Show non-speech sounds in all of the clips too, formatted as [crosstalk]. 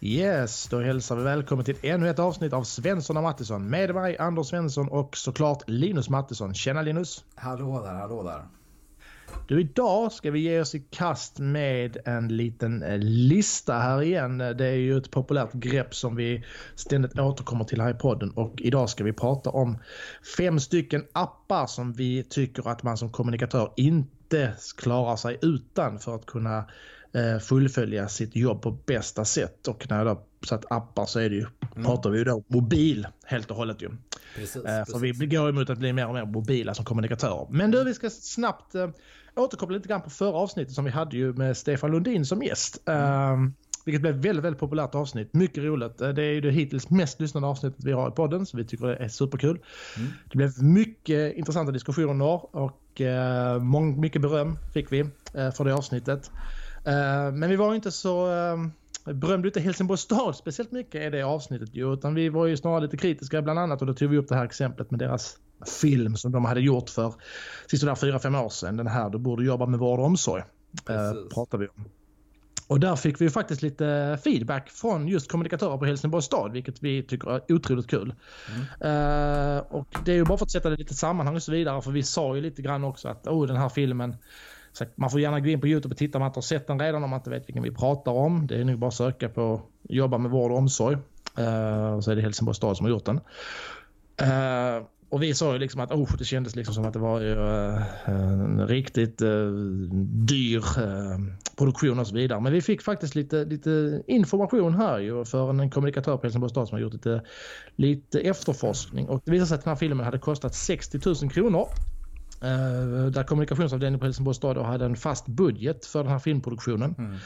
Yes, då hälsar vi välkommen till ännu ett avsnitt av Svensson och Mattisson. Med mig Anders Svensson och såklart Linus Mattisson. Tjena Linus! Hallå där, hallå där! Du, idag ska vi ge oss i kast med en liten eh, lista här igen. Det är ju ett populärt grepp som vi ständigt återkommer till här i podden och idag ska vi prata om fem stycken appar som vi tycker att man som kommunikatör inte klarar sig utan för att kunna fullfölja sitt jobb på bästa sätt. Och när jag då satt appar så är det ju, mm. pratar vi ju då mobil helt och hållet ju. Precis, eh, för precis. vi går emot att bli mer och mer mobila som kommunikatörer. Men du, vi ska snabbt eh, återkoppla lite grann på förra avsnittet som vi hade ju med Stefan Lundin som gäst. Mm. vilket blev väldigt, väldigt populärt avsnitt. Mycket roligt. Eh, det är ju det hittills mest lyssnade avsnittet vi har i podden så vi tycker det är superkul. Mm. Det blev mycket intressanta diskussioner och uh, mycket beröm fick vi uh, för det avsnittet. Uh, men vi var inte så uh, berömde inte Helsingborgs stad speciellt mycket i det avsnittet ju, utan vi var ju snarare lite kritiska bland annat och då tog vi upp det här exemplet med deras film som de hade gjort för sisådär 4-5 år sedan. Den här Du borde jobba med vård och omsorg. Uh, pratar vi om. Och där fick vi faktiskt lite feedback från just kommunikatörer på Helsingborgs stad, vilket vi tycker är otroligt kul. Mm. Uh, och det är ju bara för att sätta det i lite sammanhang och så vidare, för vi sa ju lite grann också att oh, den här filmen så man får gärna gå in på Youtube och titta om man inte har sett den redan om man inte vet vilken vi pratar om. Det är nog bara att söka på jobba med vård och omsorg. Uh, så är det Helsingborgs stad som har gjort den. Uh, och vi sa ju liksom att oh, det kändes liksom som att det var ju, uh, en riktigt uh, dyr uh, produktion och så vidare. Men vi fick faktiskt lite, lite information här ju för en kommunikatör på Helsingborgs stad som har gjort lite, lite efterforskning. Och det visade sig att den här filmen hade kostat 60 000 kronor där kommunikationsavdelningen på Helsingborgs stad hade en fast budget för den här filmproduktionen. Mm.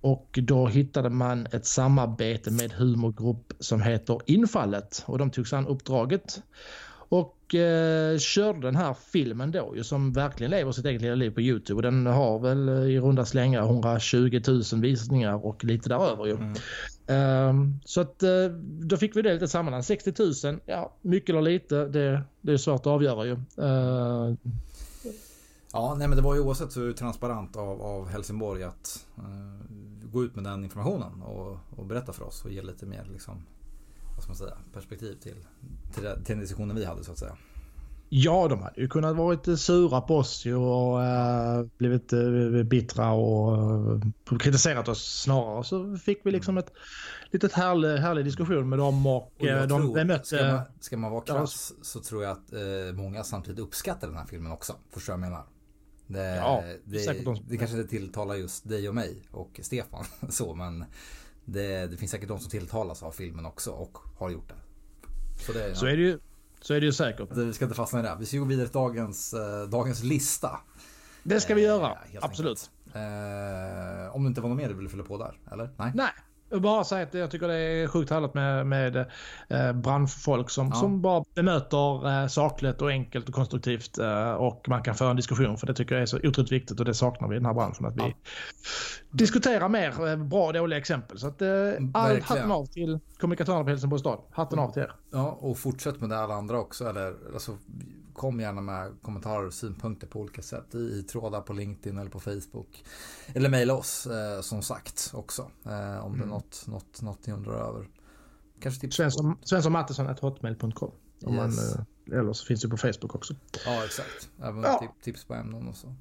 Och då hittade man ett samarbete med humorgrupp som heter Infallet och de tog sig an uppdraget. Och eh, körde den här filmen då ju som verkligen lever sitt eget lilla liv på Youtube. Och den har väl i runda slängar 120 000 visningar och lite däröver ju. Mm. Uh, så att uh, då fick vi det lite sammanhang. 60 000, ja mycket eller lite, det, det är svårt att avgöra ju. Uh, Ja, nej men det var ju oavsett så transparent av, av Helsingborg att uh, gå ut med den informationen och, och, berätta för oss och ge lite mer liksom, vad ska man säga, perspektiv till, till, till den diskussionen vi hade så att säga. Ja, de hade ju kunnat vara sura på oss och äh, blivit äh, bittra och äh, kritiserat oss snarare. Så fick vi liksom ett litet härlig, härlig diskussion med dem och, och de tror, bemötte... Ska man, ska man vara krass så tror jag att eh, många samtidigt uppskattar den här filmen också. Förstår jag menar? Det, ja, det, de... det kanske inte tilltalar just dig och mig och Stefan [laughs] så men det, det, finns säkert de som tilltalas av filmen också och har gjort det. Så, det, så ja. är det ju. Så är det ju säkert. Vi ska inte fastna i det. Vi ska gå vidare till dagens, eh, dagens lista. Det ska vi göra. Eh, Absolut. Eh, om det inte var något mer du ville fylla på där? Eller? Nej. Nej. Jag bara säga att jag tycker det är sjukt härligt med, med eh, branschfolk som, ja. som bara bemöter eh, sakligt och enkelt och konstruktivt eh, och man kan föra en diskussion för det tycker jag är så otroligt viktigt och det saknar vi i den här branschen. Att vi ja. diskuterar mer eh, bra och dåliga exempel. Så att eh, allt hatten av till kommunikatörerna på Helsingborgs stad. Hatten av till er. Ja, och fortsätt med det alla andra också. Eller, alltså, kom gärna med kommentarer och synpunkter på olika sätt i trådar på LinkedIn eller på Facebook. Eller mejla oss eh, som sagt också eh, om mm. det är mm. något, något, något ni undrar över. Kanske tips Svensson, Svensson hotmail.com. yes. Eh, eller så finns det på Facebook också. Ja, exakt. Även ja. tips på ämnen och så.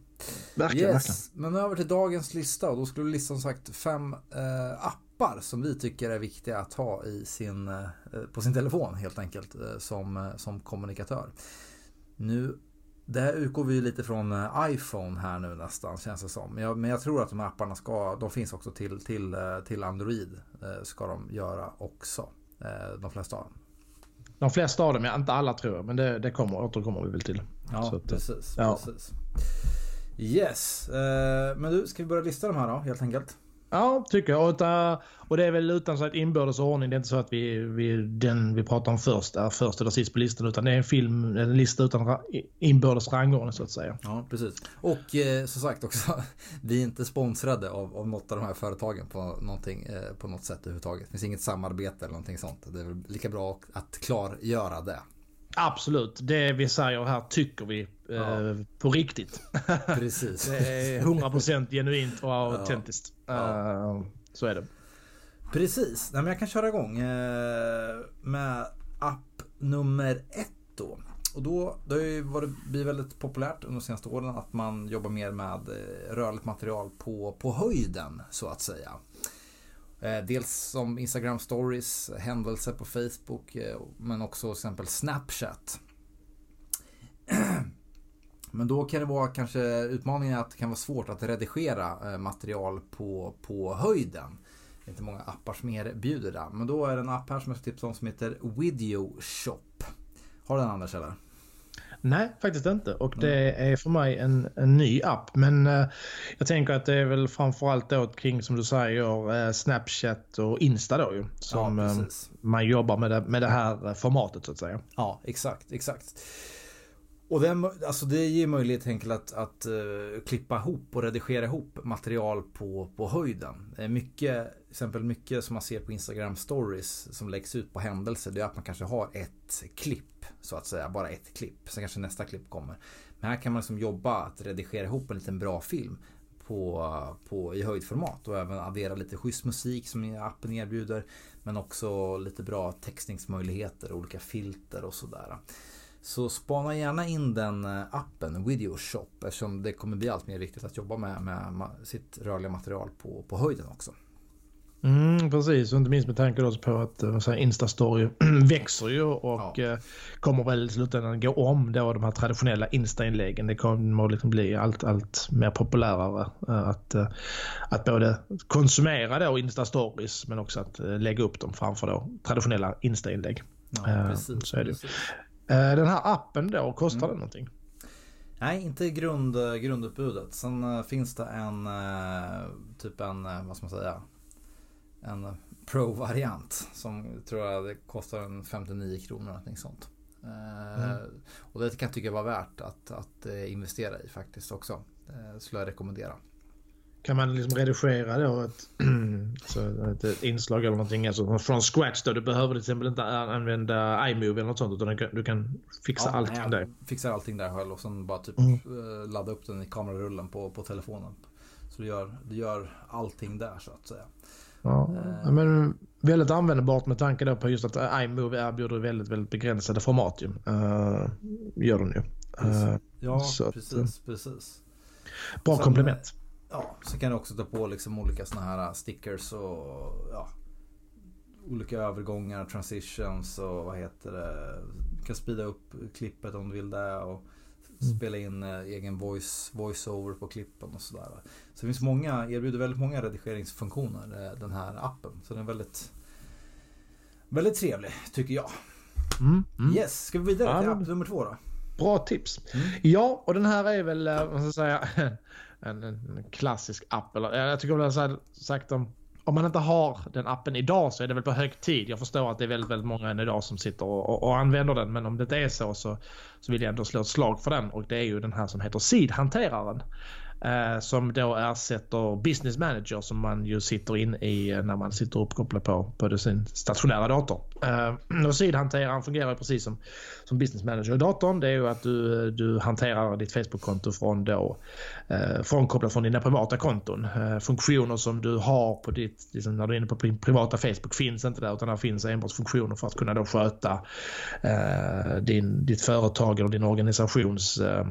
Verkligen, yes. verkligen. Men över till dagens lista och då skulle listan sagt fem eh, appar som vi tycker är viktiga att ha i sin, eh, på sin telefon helt enkelt eh, som, eh, som kommunikatör. Nu, det här utgår vi lite från eh, iPhone här nu nästan känns det som. Men jag, men jag tror att de här apparna ska, de finns också till, till, eh, till Android. Eh, ska de göra också. De flesta av dem. De flesta av dem, ja, inte alla tror jag, men det, det kommer, återkommer vi väl till. Ja, att, precis, ja. precis. Yes, men du, ska vi börja lista de här då helt enkelt? Ja, tycker jag. Och, och det är väl utan så att inbördes ordning. Det är inte så att vi, vi, den vi pratar om först är först eller sist på listan. Utan det är en film, en lista utan inbördes rangordning så att säga. Ja, precis. Och eh, som sagt också, [laughs] vi är inte sponsrade av, av något av de här företagen på, någonting, eh, på något sätt överhuvudtaget. Det finns inget samarbete eller någonting sånt. Det är väl lika bra att klargöra det. Absolut. Det vi säger här tycker vi ja. eh, på riktigt. [laughs] Precis. det är 100% genuint och autentiskt. Ja. Ja. Uh, så är det. Precis, Nej, men jag kan köra igång eh, med app nummer ett då. Och då, det har ju varit, blivit väldigt populärt under de senaste åren att man jobbar mer med eh, rörligt material på, på höjden så att säga. Eh, dels som Instagram stories, händelser på Facebook eh, men också till exempel Snapchat. [clears throat] Men då kan det vara kanske utmaningen att det kan vara svårt att redigera eh, material på, på höjden. Det är inte många appar som erbjuder det. Men då är det en app här som jag ska tipsa om som heter Video Shop. Har du den Anders eller? Nej, faktiskt inte. Och det är för mig en, en ny app. Men eh, jag tänker att det är väl framförallt då kring, som du säger, eh, Snapchat och Insta då ju. Som ja, eh, man jobbar med det, med det här formatet så att säga. Ja, exakt, exakt. Och den, alltså det ger möjlighet enkelt att, att uh, klippa ihop och redigera ihop material på, på höjden. Mycket, till exempel mycket som man ser på Instagram stories som läggs ut på händelser. Det är att man kanske har ett klipp så att säga, bara ett klipp. Sen kanske nästa klipp kommer. Men här kan man liksom jobba att redigera ihop en liten bra film på, på, i höjdformat och även addera lite schysst musik som appen erbjuder. Men också lite bra textningsmöjligheter, olika filter och sådär. Så spana gärna in den eh, appen, Videoshop eftersom det kommer bli allt mer viktigt att jobba med, med sitt rörliga material på, på höjden också. Mm, precis, och inte minst med tanke på att eh, säga, Instastory [clears throat] växer ju och ja. eh, kommer väl i slutändan gå om då de här traditionella Insta-inläggen. Det kommer liksom bli allt, allt mer populärare eh, att, att både konsumera då Insta-stories men också att lägga upp dem framför då traditionella Insta-inlägg. Ja, precis, så är det. Precis. Den här appen då, kostar mm. den någonting? Nej, inte grund, grundutbudet. Sen finns det en typ en, vad ska man säga, en Pro-variant som tror jag kostar en 59 kronor eller någonting sånt. Mm. Och det kan jag tycka var värt att, att investera i faktiskt också. Det skulle jag rekommendera. Kan man liksom redigera då ett, [clears throat] så ett, inslag eller någonting alltså från scratch då? Du behöver till exempel inte använda iMovie eller något sånt utan du kan fixa ja, allting nej, där. Fixar allting där själv och sen bara typ mm. Eh, ladda upp den i kamerarullen på, på telefonen. Så du gör, du gör allting där så att säga. Ja, uh, men väldigt användbart med tanke då på just att iMovie erbjuder väldigt, väldigt begränsade format ju. Uh, gör den ju. Uh, ja, precis, precis. Bra komplement. Ja, så kan du också ta på liksom olika såna här stickers och ja, olika övergångar, transitions och vad heter det. Du kan sprida upp klippet om du vill det och. Spela in äh, egen voice, voice-over på klippen och sådär. Så det finns många, erbjuder väldigt många redigeringsfunktioner äh, den här appen. Så den är väldigt, väldigt trevlig tycker jag. Mm, mm. Yes, ska vi vidare till app nummer två då? Bra tips. Mm. Ja, och den här är väl, vad ska jag säga, [laughs] en, en klassisk app. Eller, jag tycker väl jag sagt om om man inte har den appen idag så är det väl på hög tid. Jag förstår att det är väldigt, väldigt många än idag som sitter och, och, och, använder den. Men om det inte är så, så så vill jag ändå slå ett slag för den och det är ju den här som heter sidhanteraren. Eh, som då ersätter Business Manager som man ju sitter in i eh, när man sitter uppkopplad på, på sin stationära dator. Eh, och sidhanteraren fungerar precis som, som Business Manager i datorn. Det är ju att du, du hanterar ditt Facebook-konto från då eh, frånkopplat från dina privata konton. Eh, funktioner som du har på ditt, liksom när du är inne på din privata Facebook finns inte där utan där finns enbart funktioner för att kunna då sköta eh, din, ditt företag eller din organisations eh,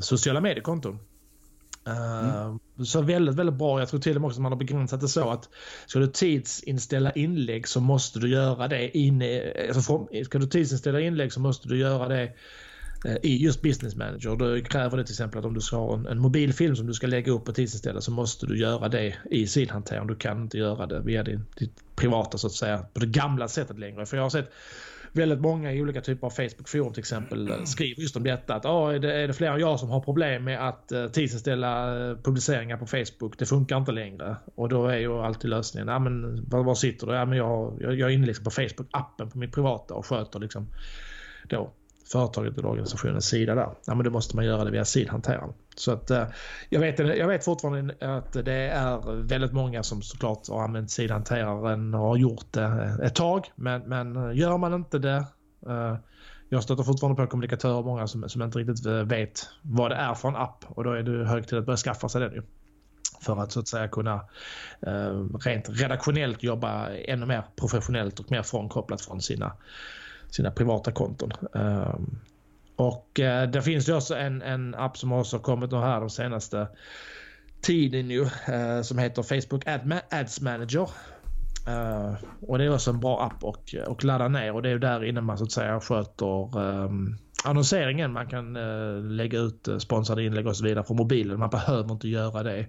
sociala mediekonton. Mm. Så väldigt, väldigt bra. Jag tror till och med också att man har begränsat det så att ska du tidsinställa inlägg så måste du göra det inne. Alltså ska du tidsinställa inlägg så måste du göra det eh, i just Business Manager. Då kräver det till exempel att om du ska ha en, en mobilfilm som du ska lägga upp och tidsinställa så måste du göra det i sidhanteraren. Du kan inte göra det via din, ditt privata så att säga på det gamla sättet längre. För jag har sett väldigt många i olika typer av Facebook-forum till exempel eh, skriver just om detta. Att ah, är, det, är det fler än jag som har problem med att uh, tidsinställa eh, publiceringar på Facebook? Det funkar inte längre. Och då är ju alltid lösningen, ja, men, var, var sitter du? Ja, men jag, jag, jag är inne liksom på Facebook-appen på mitt privata och sköter liksom då företaget eller organisationens sida där. Ja, men då måste man göra det via sidhanteraren. Så att eh, jag vet, jag vet fortfarande att det är väldigt många som såklart har använt sidhanteraren och har gjort det eh, ett tag. Men, men eh, gör man inte det jag stöter fortfarande på kommunikatörer, och många som, som inte riktigt vet vad det är för en app och då är det hög tid att börja skaffa sig den ju. för att så att säga kunna eh, rent redaktionellt jobba ännu mer professionellt och mer frånkopplat från sina, sina privata konton. Um, och eh, det finns ju också en, en app som också kommit nu här de senaste tiden ju eh, som heter Facebook Ad Ads Manager. Uh, och det är också en bra app och, och ladda ner och det är där inne man så att säga sköter um, annonseringen. Man kan uh, lägga ut uh, sponsrade inlägg och så vidare från mobilen. Man behöver inte göra det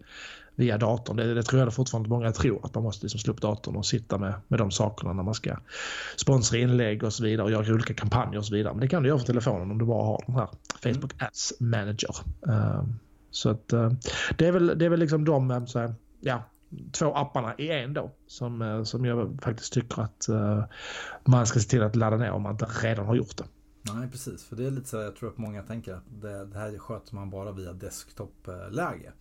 via datorn. Det, det tror jag det fortfarande många tror att man måste liksom slå upp datorn och sitta med, med de sakerna när man ska sponsra inlägg och så vidare och göra olika kampanjer och så vidare. Men det kan du göra på telefonen om du bara har den här Facebook mm. Ads Manager. Um, så att det är väl, det är väl liksom de så här, ja, två apparna i en då. Som, eh, som jag faktiskt tycker att uh, man ska se till att ladda ner om man inte redan har gjort det. Nej precis, för det är lite så jag tror att många tänker att det, det här sköter man bara via desktop-läge.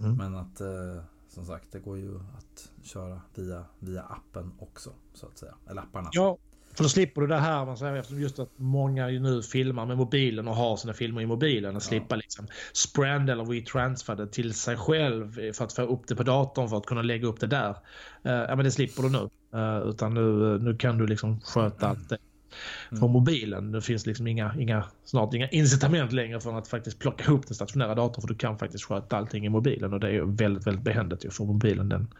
Mm. Men att uh, som sagt det går ju att köra via, via appen också så att säga. Eller apparna. Ja, för då slipper du det här man säger eftersom just att många ju nu filmar med mobilen och har sina filmer i mobilen och ja. slippa liksom sprand eller retransfer det till sig själv för att få upp det på datorn för att kunna lägga upp det där. Uh, ja men det slipper du nu. Uh, utan nu, nu kan du liksom sköta mm. allt det från mm. mobilen. Det finns liksom inga, inga, snart inga incitament längre för att faktiskt plocka ihop den stationära datorn för du kan faktiskt sköta allting i mobilen och det är ju väldigt, väldigt behändigt ju för mobilen den,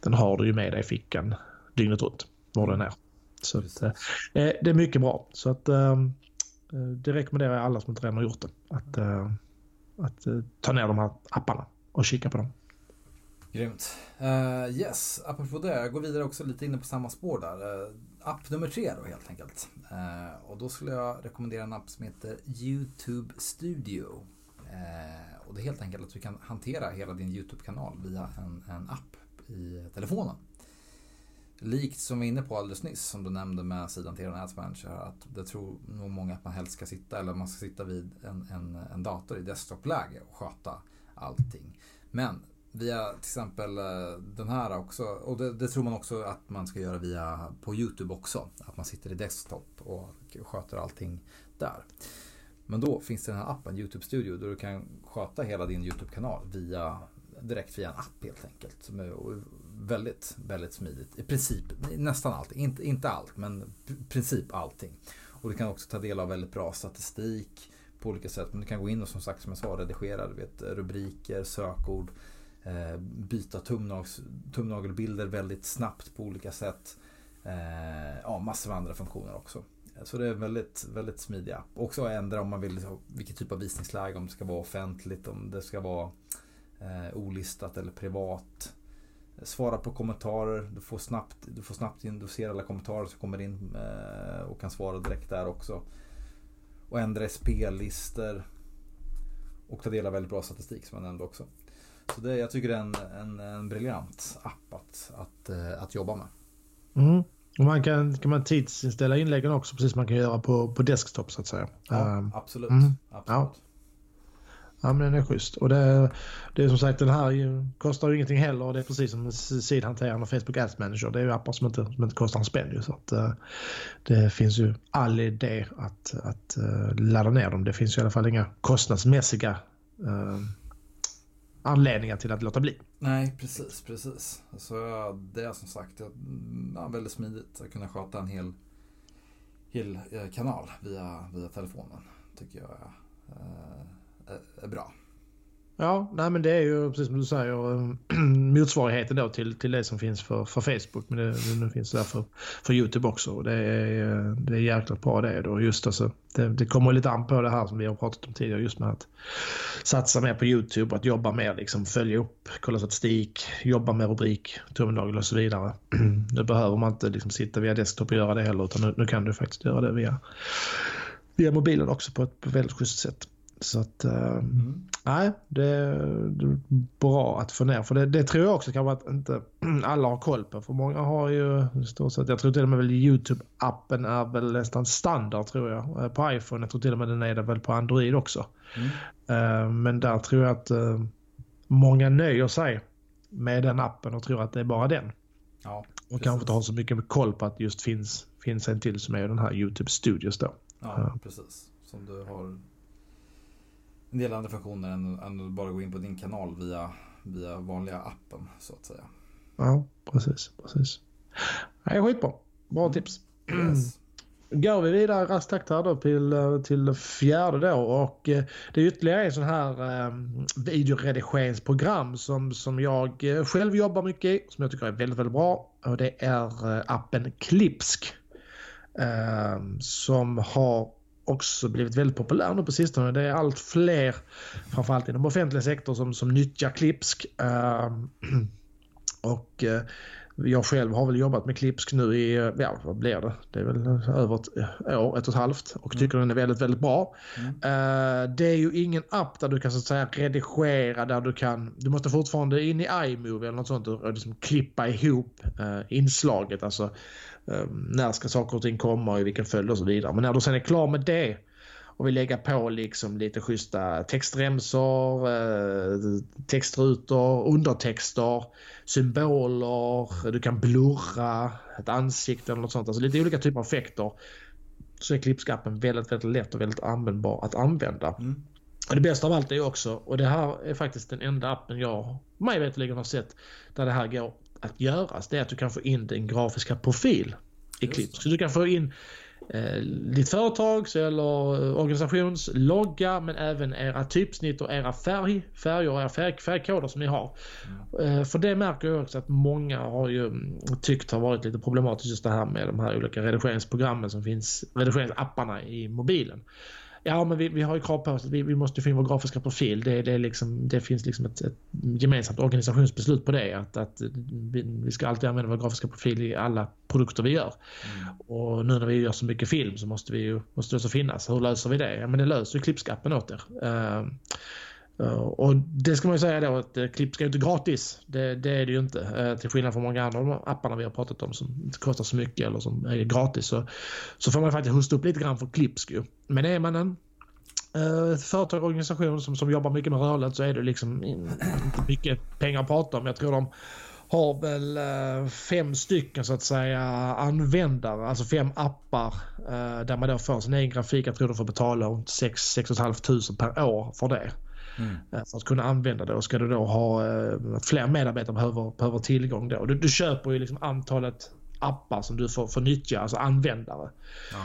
den har du ju med dig i fickan dygnet runt var den är. Så att, eh, det är mycket bra. Så att ehm, eh, det rekommenderar jag alla som inte redan har gjort det. Att, eh, att eh, ta ner de här apparna och kika på dem. Grymt. Uh, yes, apropå det, jag går vidare också lite inne på samma spår där. Uh, app nummer tre då helt enkelt. Uh, och då skulle jag rekommendera en app som heter YouTube Studio. Uh, och det är helt enkelt att du kan hantera hela din YouTube-kanal via en, en app i telefonen. Likt som vi var inne på alldeles nyss, som du nämnde med sidan till Ads Manager, att det tror nog många att man helst ska sitta, eller man ska sitta vid en, en, en dator i desktopläge och sköta allting. Men via till exempel eh, den här också, och det, det, tror man också att man ska göra via på YouTube också, att man sitter i desktop och sköter allting där. Men då finns det den här appen, YouTube Studio, där du kan sköta hela din YouTube-kanal via direkt via en app helt enkelt. Som är väldigt, väldigt smidigt. I princip nästan allt. Inte, inte allt, men i princip allting. Och du kan också ta del av väldigt bra statistik på olika sätt. Men du kan gå in och som sagt som jag sa redigera du vet, rubriker, sökord, Eh, byta tumnagels, tumnagelbilder väldigt snabbt på olika sätt. Eh, ja, massor av andra funktioner också. Så det är väldigt, väldigt smidiga. Också ändra om man vill liksom, vilken typ av visningsläge, om det ska vara offentligt, om det ska vara eh, olistat eller privat. Svara på kommentarer. Du får snabbt, du får snabbt in, du ser alla kommentarer som kommer in eh, och kan svara direkt där också. Och ändra spellistor. Och ta del av väldigt bra statistik som jag nämnde också. Så det, jag tycker det är en, en, en briljant app att, att, eh, att jobba med. Mm. Och man kan, kan man tidsinställa inläggen också precis som man kan göra på, på desktop så att säga. Ja, um, absolut. Mm. absolut. Ja. Ja men den är schysst. Och det, det är som sagt den här kostar ju ingenting heller och det är precis som sidhanteraren och Facebook Ads Manager. Det är ju appar som inte, som inte kostar en spänn ju. Så att, uh, det finns ju all idé att, att uh, ladda ner dem. Det finns ju i alla fall inga kostnadsmässiga uh, anledningar till att låta bli. Nej precis, precis. Alltså, Så det är som sagt ja, väldigt smidigt att kunna sköta en hel, hel eh, kanal via, via telefonen. Tycker jag är eh, bra. Ja, nej men det är ju precis som du säger ehm, [clears throat] motsvarigheten då till, till det som finns för, för Facebook. Men det, det finns där för, för YouTube också. Och det är, eh, det är jäkligt bra det då. Just alltså, det, det kommer lite an på det här som vi har pratat om tidigare just med att satsa mer på YouTube, att jobba mer, liksom följa upp, kolla statistik, jobba med rubrik, tumnagel och så vidare. [clears throat] Nu behöver man inte liksom sitta via desktop och göra det heller utan nu, nu kan du faktiskt göra det via, via mobilen också på ett väldigt schysst sätt. Så att, eh, mm. nej, det är bra att få ner. För det, det tror jag också kan vara att inte [clears throat] alla har koll på. För många har ju, stort sett, jag tror till och med väl YouTube-appen är väl nästan standard tror jag eh, på iPhone. Jag tror till och med den är det väl på Android också. Mm. Uh, men där tror jag att många nöjer sig med den appen och tror att det är bara den. Ja, och kanske inte har så mycket koll på att just finns, finns en till som är den här YouTube Studios då. Ja, precis. Som du har en del andra funktioner än, än att bara gå in på din kanal via, via vanliga appen så att säga. Ja, precis. precis. Nej, skitbra. Bra tips. Yes. [clears throat] Går vi vidare raskt takt här då till, eh, till fjärde då och eh, det är ytterligare en sån här eh, videoredigeringsprogram som, som jag eh, själv jobbar mycket i som jag tycker är väldigt, väldigt bra och det är appen Klipsk. Eh, som har också blivit väldigt populär nu på sistone. Det är allt fler, framförallt inom offentlig sektor, som, som nyttjar Klipsk. Uh, [clears throat] och uh, jag själv har väl jobbat med Klipsk nu i, ja vad blir det? Det är väl över ett år, ett och ett halvt och tycker mm. den är väldigt, väldigt bra. Mm. Uh, det är ju ingen app där du kan så att säga redigera där du kan, du måste fortfarande in i iMovie eller något sånt och liksom klippa ihop uh, inslaget. Alltså när ska saker och ting komma och i vilken följd och så vidare. Men när du sen är klar med det och vill lägga på liksom lite schyssta textremsor, eh, textrutor, undertexter, symboler, du kan blurra ett ansikte eller något sånt. Alltså lite olika typer av effekter. Så är Klipskappen väldigt, väldigt lätt och väldigt användbar att använda. Mm. Och det bästa av allt är också, och det här är faktiskt den enda appen jag mig veterligen har sett där det här går att göras det är att du kan få in din grafiska profil i klipp. Så du kan få in eh, ditt företags eller organisations logga men även era typsnitt och era färg, färger och era färg, färgkoder som ni har. Mm. Eh, för det märker jag också att många har ju mm, tyckt har varit lite problematiskt just det här med de här olika redigeringsprogrammen som finns, redigeringsapparna i mobilen. Ja, men vi, vi har ju krav på oss att vi, vi måste få in vår grafiska profil. Det, det, liksom, det finns liksom ett, ett gemensamt organisationsbeslut på det. Att, att vi, ska alltid använda vår grafiska profil i alla produkter vi gör. Mm. Och nu när vi gör så mycket film så måste, vi ju, måste det också finnas. Hur löser vi det? Ja, men det löser ju Klippskappen åt er. Uh, och det ska man ju säga då att eh, uh, klipp ska ju inte gratis. Det, det, är det ju inte. Uh, till skillnad från många andra apparna vi har pratat om som inte kostar så mycket eller som är gratis. Så, så får man faktiskt hosta upp lite grann för Klipsk ju. Men är man en uh, företag och organisation som, som jobbar mycket med rörlighet så är det liksom inte mycket pengar att prata om. Jag tror de har väl uh, fem stycken så att säga användare, alltså fem appar uh, där man då får sin egen grafik. Jag tror de får betala runt 6 500 per år för det. Mm. Eh, för att kunna använda det och ska du då ha eh, fler medarbetare behöver, behöver tillgång då. Du, du köper ju liksom antalet appar som du får, får nyttja, alltså användare. Ja.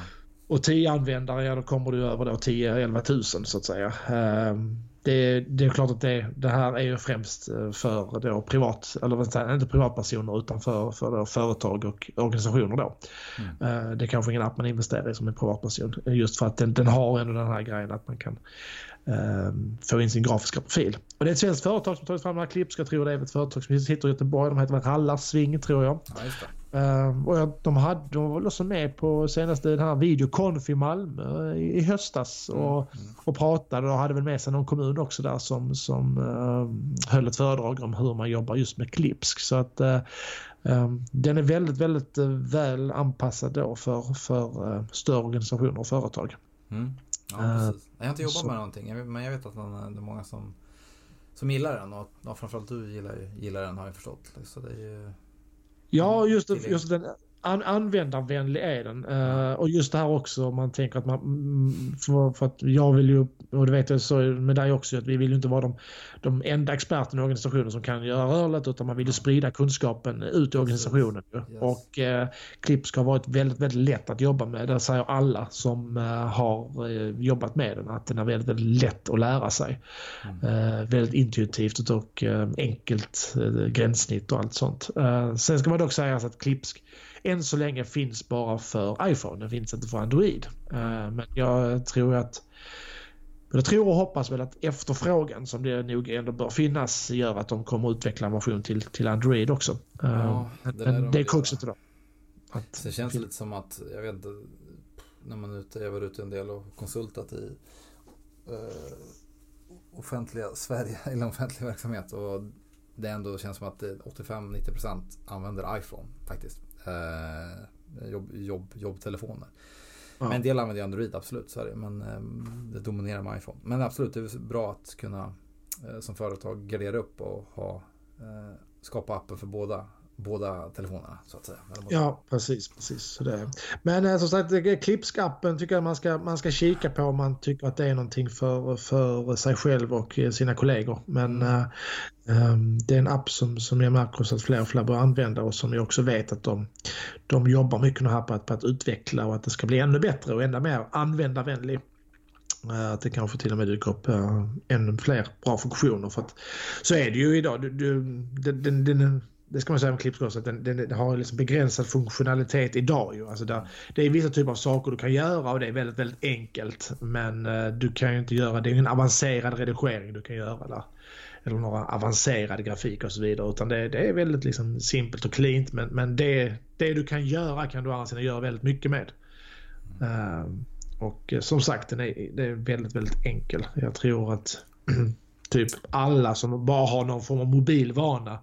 Och 10 användare, ja då kommer du över då 10-11 tusen så att säga. Ehm, det, det, är klart att det, det, här är ju främst eh, för då privat, eller inte privatpersoner utan för, för företag och organisationer då. Mm. Det är kanske ingen app man investerar i som en privatperson. Just för att den, den har ändå den här grejen att man kan eh, få in sin grafiska profil. Och det är ett svenskt företag som tagit fram den här klipp. Jag tror det är ett företag som sitter i Göteborg. De heter Rallarsving tror jag. Ja, Uh, och de, hade, de var också med på senaste den här videokonf i Malmö i, i höstas och, mm. Mm. och pratade och hade väl med sig någon kommun också där som, som uh, höll ett föredrag om hur man jobbar just med Klipsk. Så att uh, um, den är väldigt, väldigt väl anpassad då för, för större organisationer och företag. Mm. Ja, precis. Jag har inte jobbat så. med någonting men jag vet att det är många som, som gillar den och ja, framförallt du gillar, gillar den har jag förstått. Så det är ju Ja, just, just den an, användarvänlig är den. Uh, och just det här också om man tänker att man... Mm, för, för, att jag vill ju, och det vet jag så med dig också, att vi vill ju inte vara de, de enda experterna i organisationen som kan göra rörligt utan man vill ju sprida kunskapen ut i organisationen. Yes. Och uh, Clips har varit väldigt, väldigt lätt att jobba med. Det säger alla som uh, har jobbat med den, att den är väldigt, väldigt lätt att lära sig. Mm. väldigt intuitivt och enkelt gränssnitt och allt sånt. sen ska man dock säga att Clips än så länge finns bara för iPhone. Den finns inte för Android. Uh, men jag tror att jag tror och hoppas väl att efterfrågan som det nog ändå bör finnas gör att de kommer utveckla en version till, till Android också. Uh, ja, det men de det är kruxet idag. Att, det känns lite som att, jag vet inte, när man är ute, jag var ute en del och konsultat i uh, offentliga Sverige, [laughs] eller offentlig verksamhet och det ändå känns som att 85-90% använder iPhone faktiskt eh, jobb, jobb, jobbtelefoner. Ja. Men en del använder Android, absolut. Så är det. Men eh, det dominerar med iPhone. Men absolut, det är bra att kunna eh, som företag gardera upp och ha, eh, skapa appen för båda, båda telefonerna så att säga. Ja, precis. precis. Så det. Men eh, som sagt, Clipskappen tycker jag man ska, man ska kika på om man tycker att det är någonting för, för sig själv och sina kollegor. Men mm. äh, det är en app som, som jag märker att fler och fler börjar använda och som jag också vet att de, de jobbar mycket här på att, på att utveckla och att det ska bli ännu bättre och ännu mer användarvänlig. Att det kanske till och med dyker upp ännu fler bra funktioner. För att, så är det ju idag. Du, du, den, den, det ska man säga om Clipscross, att den, den, har liksom begränsad funktionalitet idag. Ju. Alltså där, det är vissa typer av saker du kan göra och det är väldigt, väldigt enkelt. Men eh, du kan ju inte göra, det är ingen avancerad redigering du kan göra där. Eller några avancerade grafik och så vidare. Utan det, det är väldigt liksom simpelt och cleant. Men, men det, det du kan göra kan du annars göra väldigt mycket med. Uh, och eh, som sagt, den är, det är väldigt, väldigt enkel. Jag tror att [clears throat] typ alla som bara har någon form av mobilvana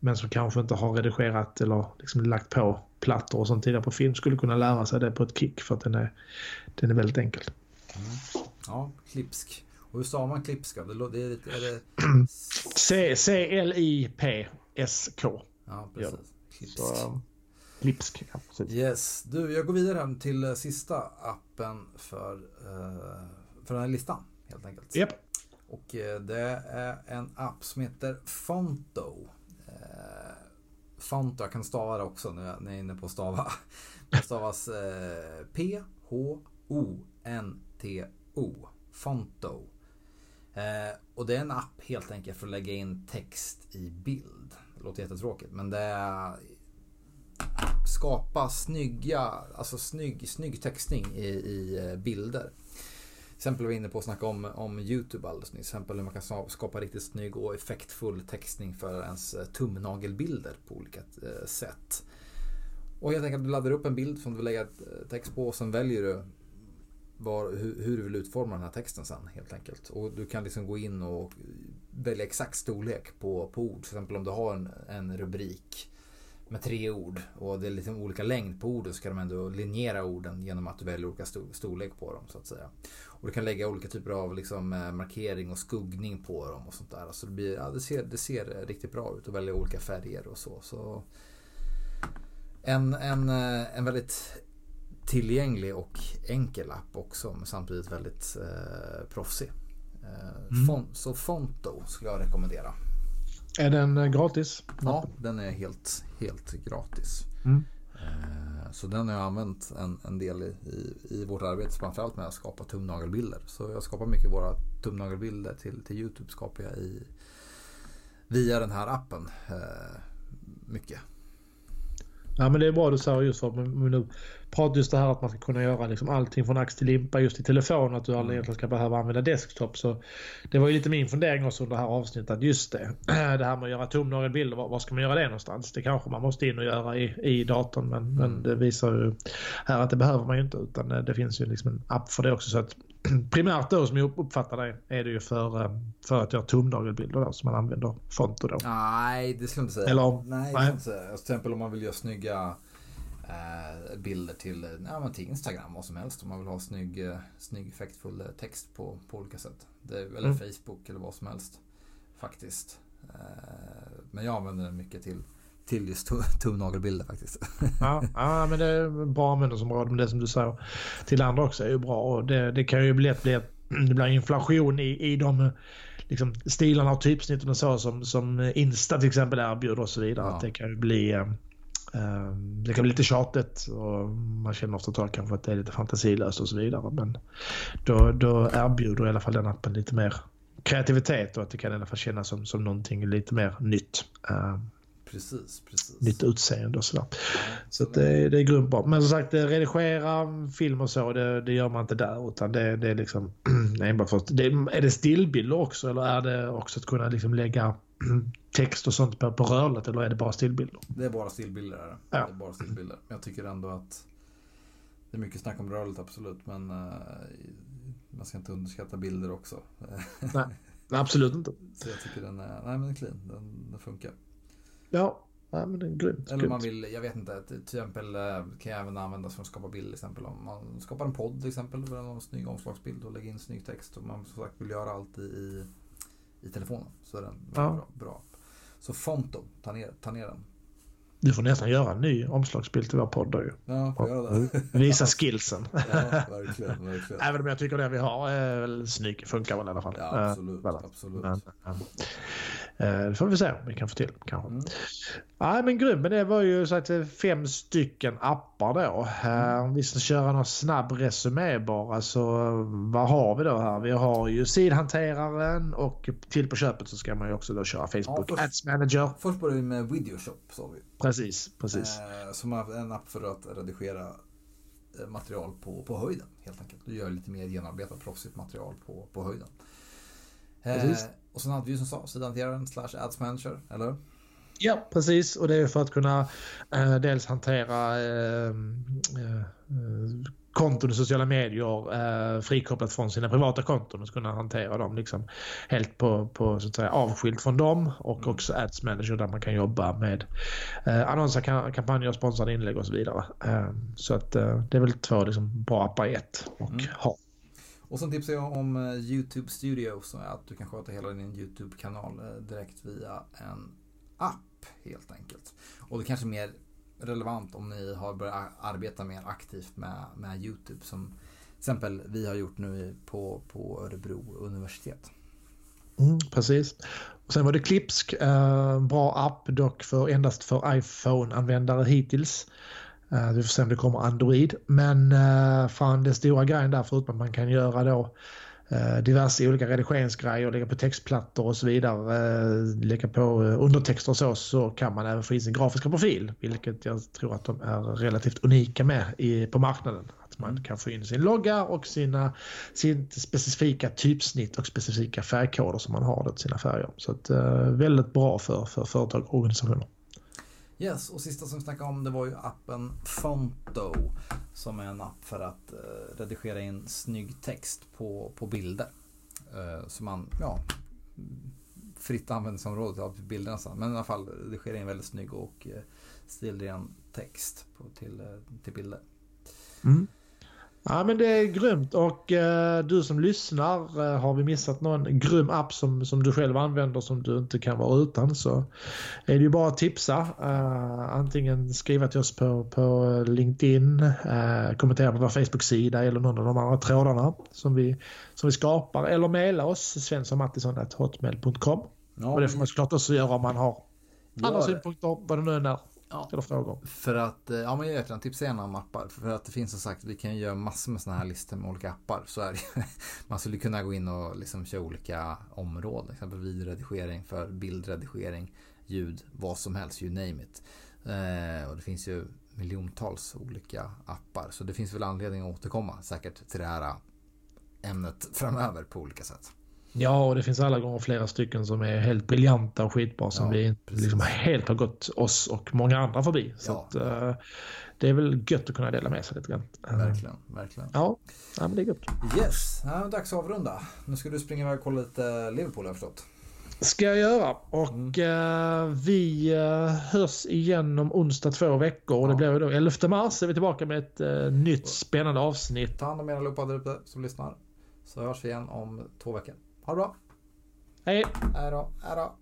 men som kanske inte har redigerat eller liksom lagt på plattor och sånt tidigare på film skulle kunna lära sig det på ett kick för att den är, den är väldigt enkel. Mm. Ja, klipsk. Och hur sa man klipska? Det, det, är det... [clears throat] C-L-I-P-S-K. Ja, precis. Klipsk. Så, klipsk, ja, precis. Yes. Du, jag går vidare till eh, sista appen för, uh, för den här listan. Helt enkelt. Yep. Och eh, det är en app som heter Fonto. Eh, Fonto, jag kan stava det också nu när jag är inne på att stava. [laughs] Det stavas eh, P-H-O-N-T-O. Fonto. Och det är en app helt enkelt för att lägga in text i bild. Det låter jättetråkigt men det är skapa snygga, alltså snygg, snygg textning i, i bilder exempel var vi inne på att snacka om, om YouTube alldeles nyss. Exempel hur man kan skapa riktigt snygg och effektfull textning för ens eh, tumnagelbilder på olika eh, sätt. Och helt enkelt du laddar upp en bild som du vill lägga eh, text på och sen väljer du var, hur, hur, du vill utforma den här texten sen helt enkelt. Och du kan liksom gå in och välja exakt storlek på, på ord. Till exempel om du har en, en rubrik med tre ord och det är lite olika längd på orden så kan de ändå linjera orden genom att du väljer olika storlek på dem så att säga. Och du kan lägga olika typer av liksom, eh, markering och skuggning på dem och sånt där. Så det, blir, ja, det, ser, det ser riktigt bra ut och välja olika färger och så. så en, en, eh, en väldigt tillgänglig och enkel app också men samtidigt väldigt eh, proffsig. Eh, mm. Font, så Fonto skulle jag rekommendera. Är den eh, gratis? Ja, den är helt, helt gratis. Mm. Eh, så den har jag använt en, en del i, i, i vårt arbete, framförallt med att skapa tumnagelbilder. Så jag skapar mycket våra tumnagelbilder till, till Youtube skapar jag i, via den här appen. Eh, mycket. Ja men det är bra du säger just för att nu pratar just det här att man ska kunna göra liksom allting från ax till limpa just i telefon. Att du aldrig mm. egentligen ska behöva använda desktop. Så det var ju lite min fundering också under det här avsnittet. Just det. [clears throat] Det här med att göra tumnagelbilder. Var, var ska man göra det någonstans? Det kanske man måste in och göra i, i datorn. Men, mm. men det visar ju här att det behöver man ju inte. Utan det finns ju liksom en app för det också. Så att [clears throat] primärt då som jag uppfattar det är det ju för, eh, för att göra tumnagelbilder då som man använder Fonto då. Nej, det skulle jag inte säga. Eller, nej, nej. Inte säga. Alltså, till exempel om man vill göra snygga eh, bilder till, ja, till Instagram, vad som helst. Om man vill ha snygg, eh, snygg effektfull eh, text på, på olika sätt. Det, eller mm. Facebook eller vad som helst. Faktiskt. Eh, men jag använder den mycket till till just [laughs] tumnagelbilder faktiskt. [laughs] Ja, ja, men det är bra användningsområde. Men det som du säger till andra också är ju bra. Och det, det kan ju lätt bli att [clears throat] det blir inflation i, i de liksom, stilarna och typsnitten och så som, som Insta till exempel erbjuder och så vidare. Ja. Att det kan ju bli eh, eh det kan bli lite tjatigt och man känner ofta kanske att det är lite fantasilöst och så vidare. Men då, då erbjuder i alla fall den appen lite mer kreativitet och att det kan i alla fall kännas som, som någonting lite mer nytt. Uh, Precis, precis. Nytt utseende och sådär. Ja, så det, det är grymt bra. Men som sagt, redigera film och så, det, det gör man inte där. Utan det, det är liksom [clears throat] enbart för det, Är det stillbilder också eller är det också att kunna liksom lägga [clears throat] text och sånt på, på rörligt eller är det bara stillbilder? Det är bara stillbilder. Är det. Ja. det är bara stillbilder. Jag tycker ändå att det är mycket snack om rörligt absolut men uh, man ska inte underskatta bilder också. nej, absolut inte. [laughs] Så jag tycker den är, nej men den är clean, den, den funkar. Ja, ja men det är grymt. Eller man vill, jag vet inte, till exempel eh, kan jag även användas för att skapa bild. Till exempel om man skapar en podd till exempel, eller en snygg omslagsbild och lägger in snygg text. Och man som sagt vill göra allt i, i telefonen. Så är den ja. bra, bra. Så Fonto, ta ner, ta ner den. Du får nästan göra en ny omslagsbild till vår podd ju. Ja, får göra det. Visa skillsen. [laughs] Ja, verkligen, verkligen. Även om jag tycker det vi har är väl snygg, funkar väl i alla fall. Ja, absolut. Uh, absolut. Men, uh, det får vi se om vi kan få till kanske. Mm. Nej men grym, men det var ju så att fem stycken appar då. Mm. Om vi ska köra någon snabb resumé bara så vad har vi då här? Vi har ju sidhanteraren och till på köpet så ska man ju också då köra Facebook ja, först, Ads Manager. Först börjar vi med Videoshop sa vi. Precis, precis. Eh, som är en app för att redigera eh, material på, på höjden helt enkelt. Du gör lite mer genomarbetat proffsigt material på, på höjden. Eh, och sen hade vi ju som sa sidhanteraren slash ads manager, eller Ja, precis. Och det är för att kunna eh, dels hantera eh, eh, konton i sociala medier eh, frikopplat från sina privata konton och kunna hantera dem liksom helt på, på så att säga, avskilt från dem och mm. också Ads Manager där man kan jobba med eh, annonser, kampanjer, sponsrade inlägg och så vidare. Eh, så att eh, det är väl två liksom, bra appar i ett och mm. ha. Och sen tipsar jag om eh, YouTube Studio som är att du kan sköta hela din YouTube-kanal eh, direkt via en app helt enkelt. Och det kanske är mer relevant om ni har börjat arbeta mer aktivt med, med YouTube som till exempel vi har gjort nu på, på Örebro universitet. Mm, precis. Och sen var det Clipsk, eh, bra app dock för endast för iPhone-användare hittills. Eh, vi får se om det kommer Android. Men eh, fan det stora grejen där förutom att man kan göra då Eh, diverse olika redigeringsgrejer, lägga på textplattor och så vidare, eh, lägga på eh, undertexter och så, så kan man även få in sin grafiska profil, vilket jag tror att de är relativt unika med i, på marknaden. Att man kan få in sin logga och sina sin specifika typsnitt och specifika färgkoder som man har till sina färger. Så att, väldigt bra för, för företag och organisationer. Yes, och sista som vi snackade om det var ju appen Fonto. Som är en app för att eh, redigera in snygg text på, på bilder. Eh, så man, ja, fritt användningsområde av bilderna. Men i alla fall redigera in väldigt snygg och eh, stilren text på, till, eh, till bilder. Mm. Ja men det är grymt och eh, du som lyssnar eh, har vi missat någon grym app som, som du själv använder som du inte kan vara utan så är det ju bara att tipsa. Eh, antingen skriva till oss på, på LinkedIn, eh, kommentera på vår Facebook-sida eller någon av de andra trådarna som vi, som vi skapar eller mejla oss svenssonmattisson.hotmail.com. Ja, och det får man såklart också göra om man har andra synpunkter vad det nu än är. Ja. Frågor. För att, eh, ja men jag tipsa gärna om appar. För att det finns som sagt, vi kan göra massor med sådana här listor med olika appar. Så är det. [laughs] Man skulle kunna gå in och liksom köra olika områden. Till exempel videoredigering för bildredigering, ljud, vad som helst, you name it. Eh, och det finns ju miljontals olika appar. Så det finns väl anledning att återkomma säkert till det här ämnet framöver på olika sätt. Ja, och det finns alla gånger flera stycken som är helt briljanta och skitbra som ja, vi liksom helt har gått oss och många andra förbi. Så ja. att, uh, det är väl gött att kunna dela med sig lite grann. Verkligen, verkligen. Ja, ja men det är gött. Yes, ja, dags att avrunda. Nu ska du springa iväg och kolla lite Liverpool har jag förstått. Ska jag göra. Och mm. uh, vi uh, hörs igen om onsdag två veckor. Och det blir då 11 mars är vi tillbaka med ett uh, nytt spännande avsnitt. Ta hand om er allihopa där ute som lyssnar. Så hörs vi igen om två veckor. Ha det bra. Hej. Hej då. Hej då.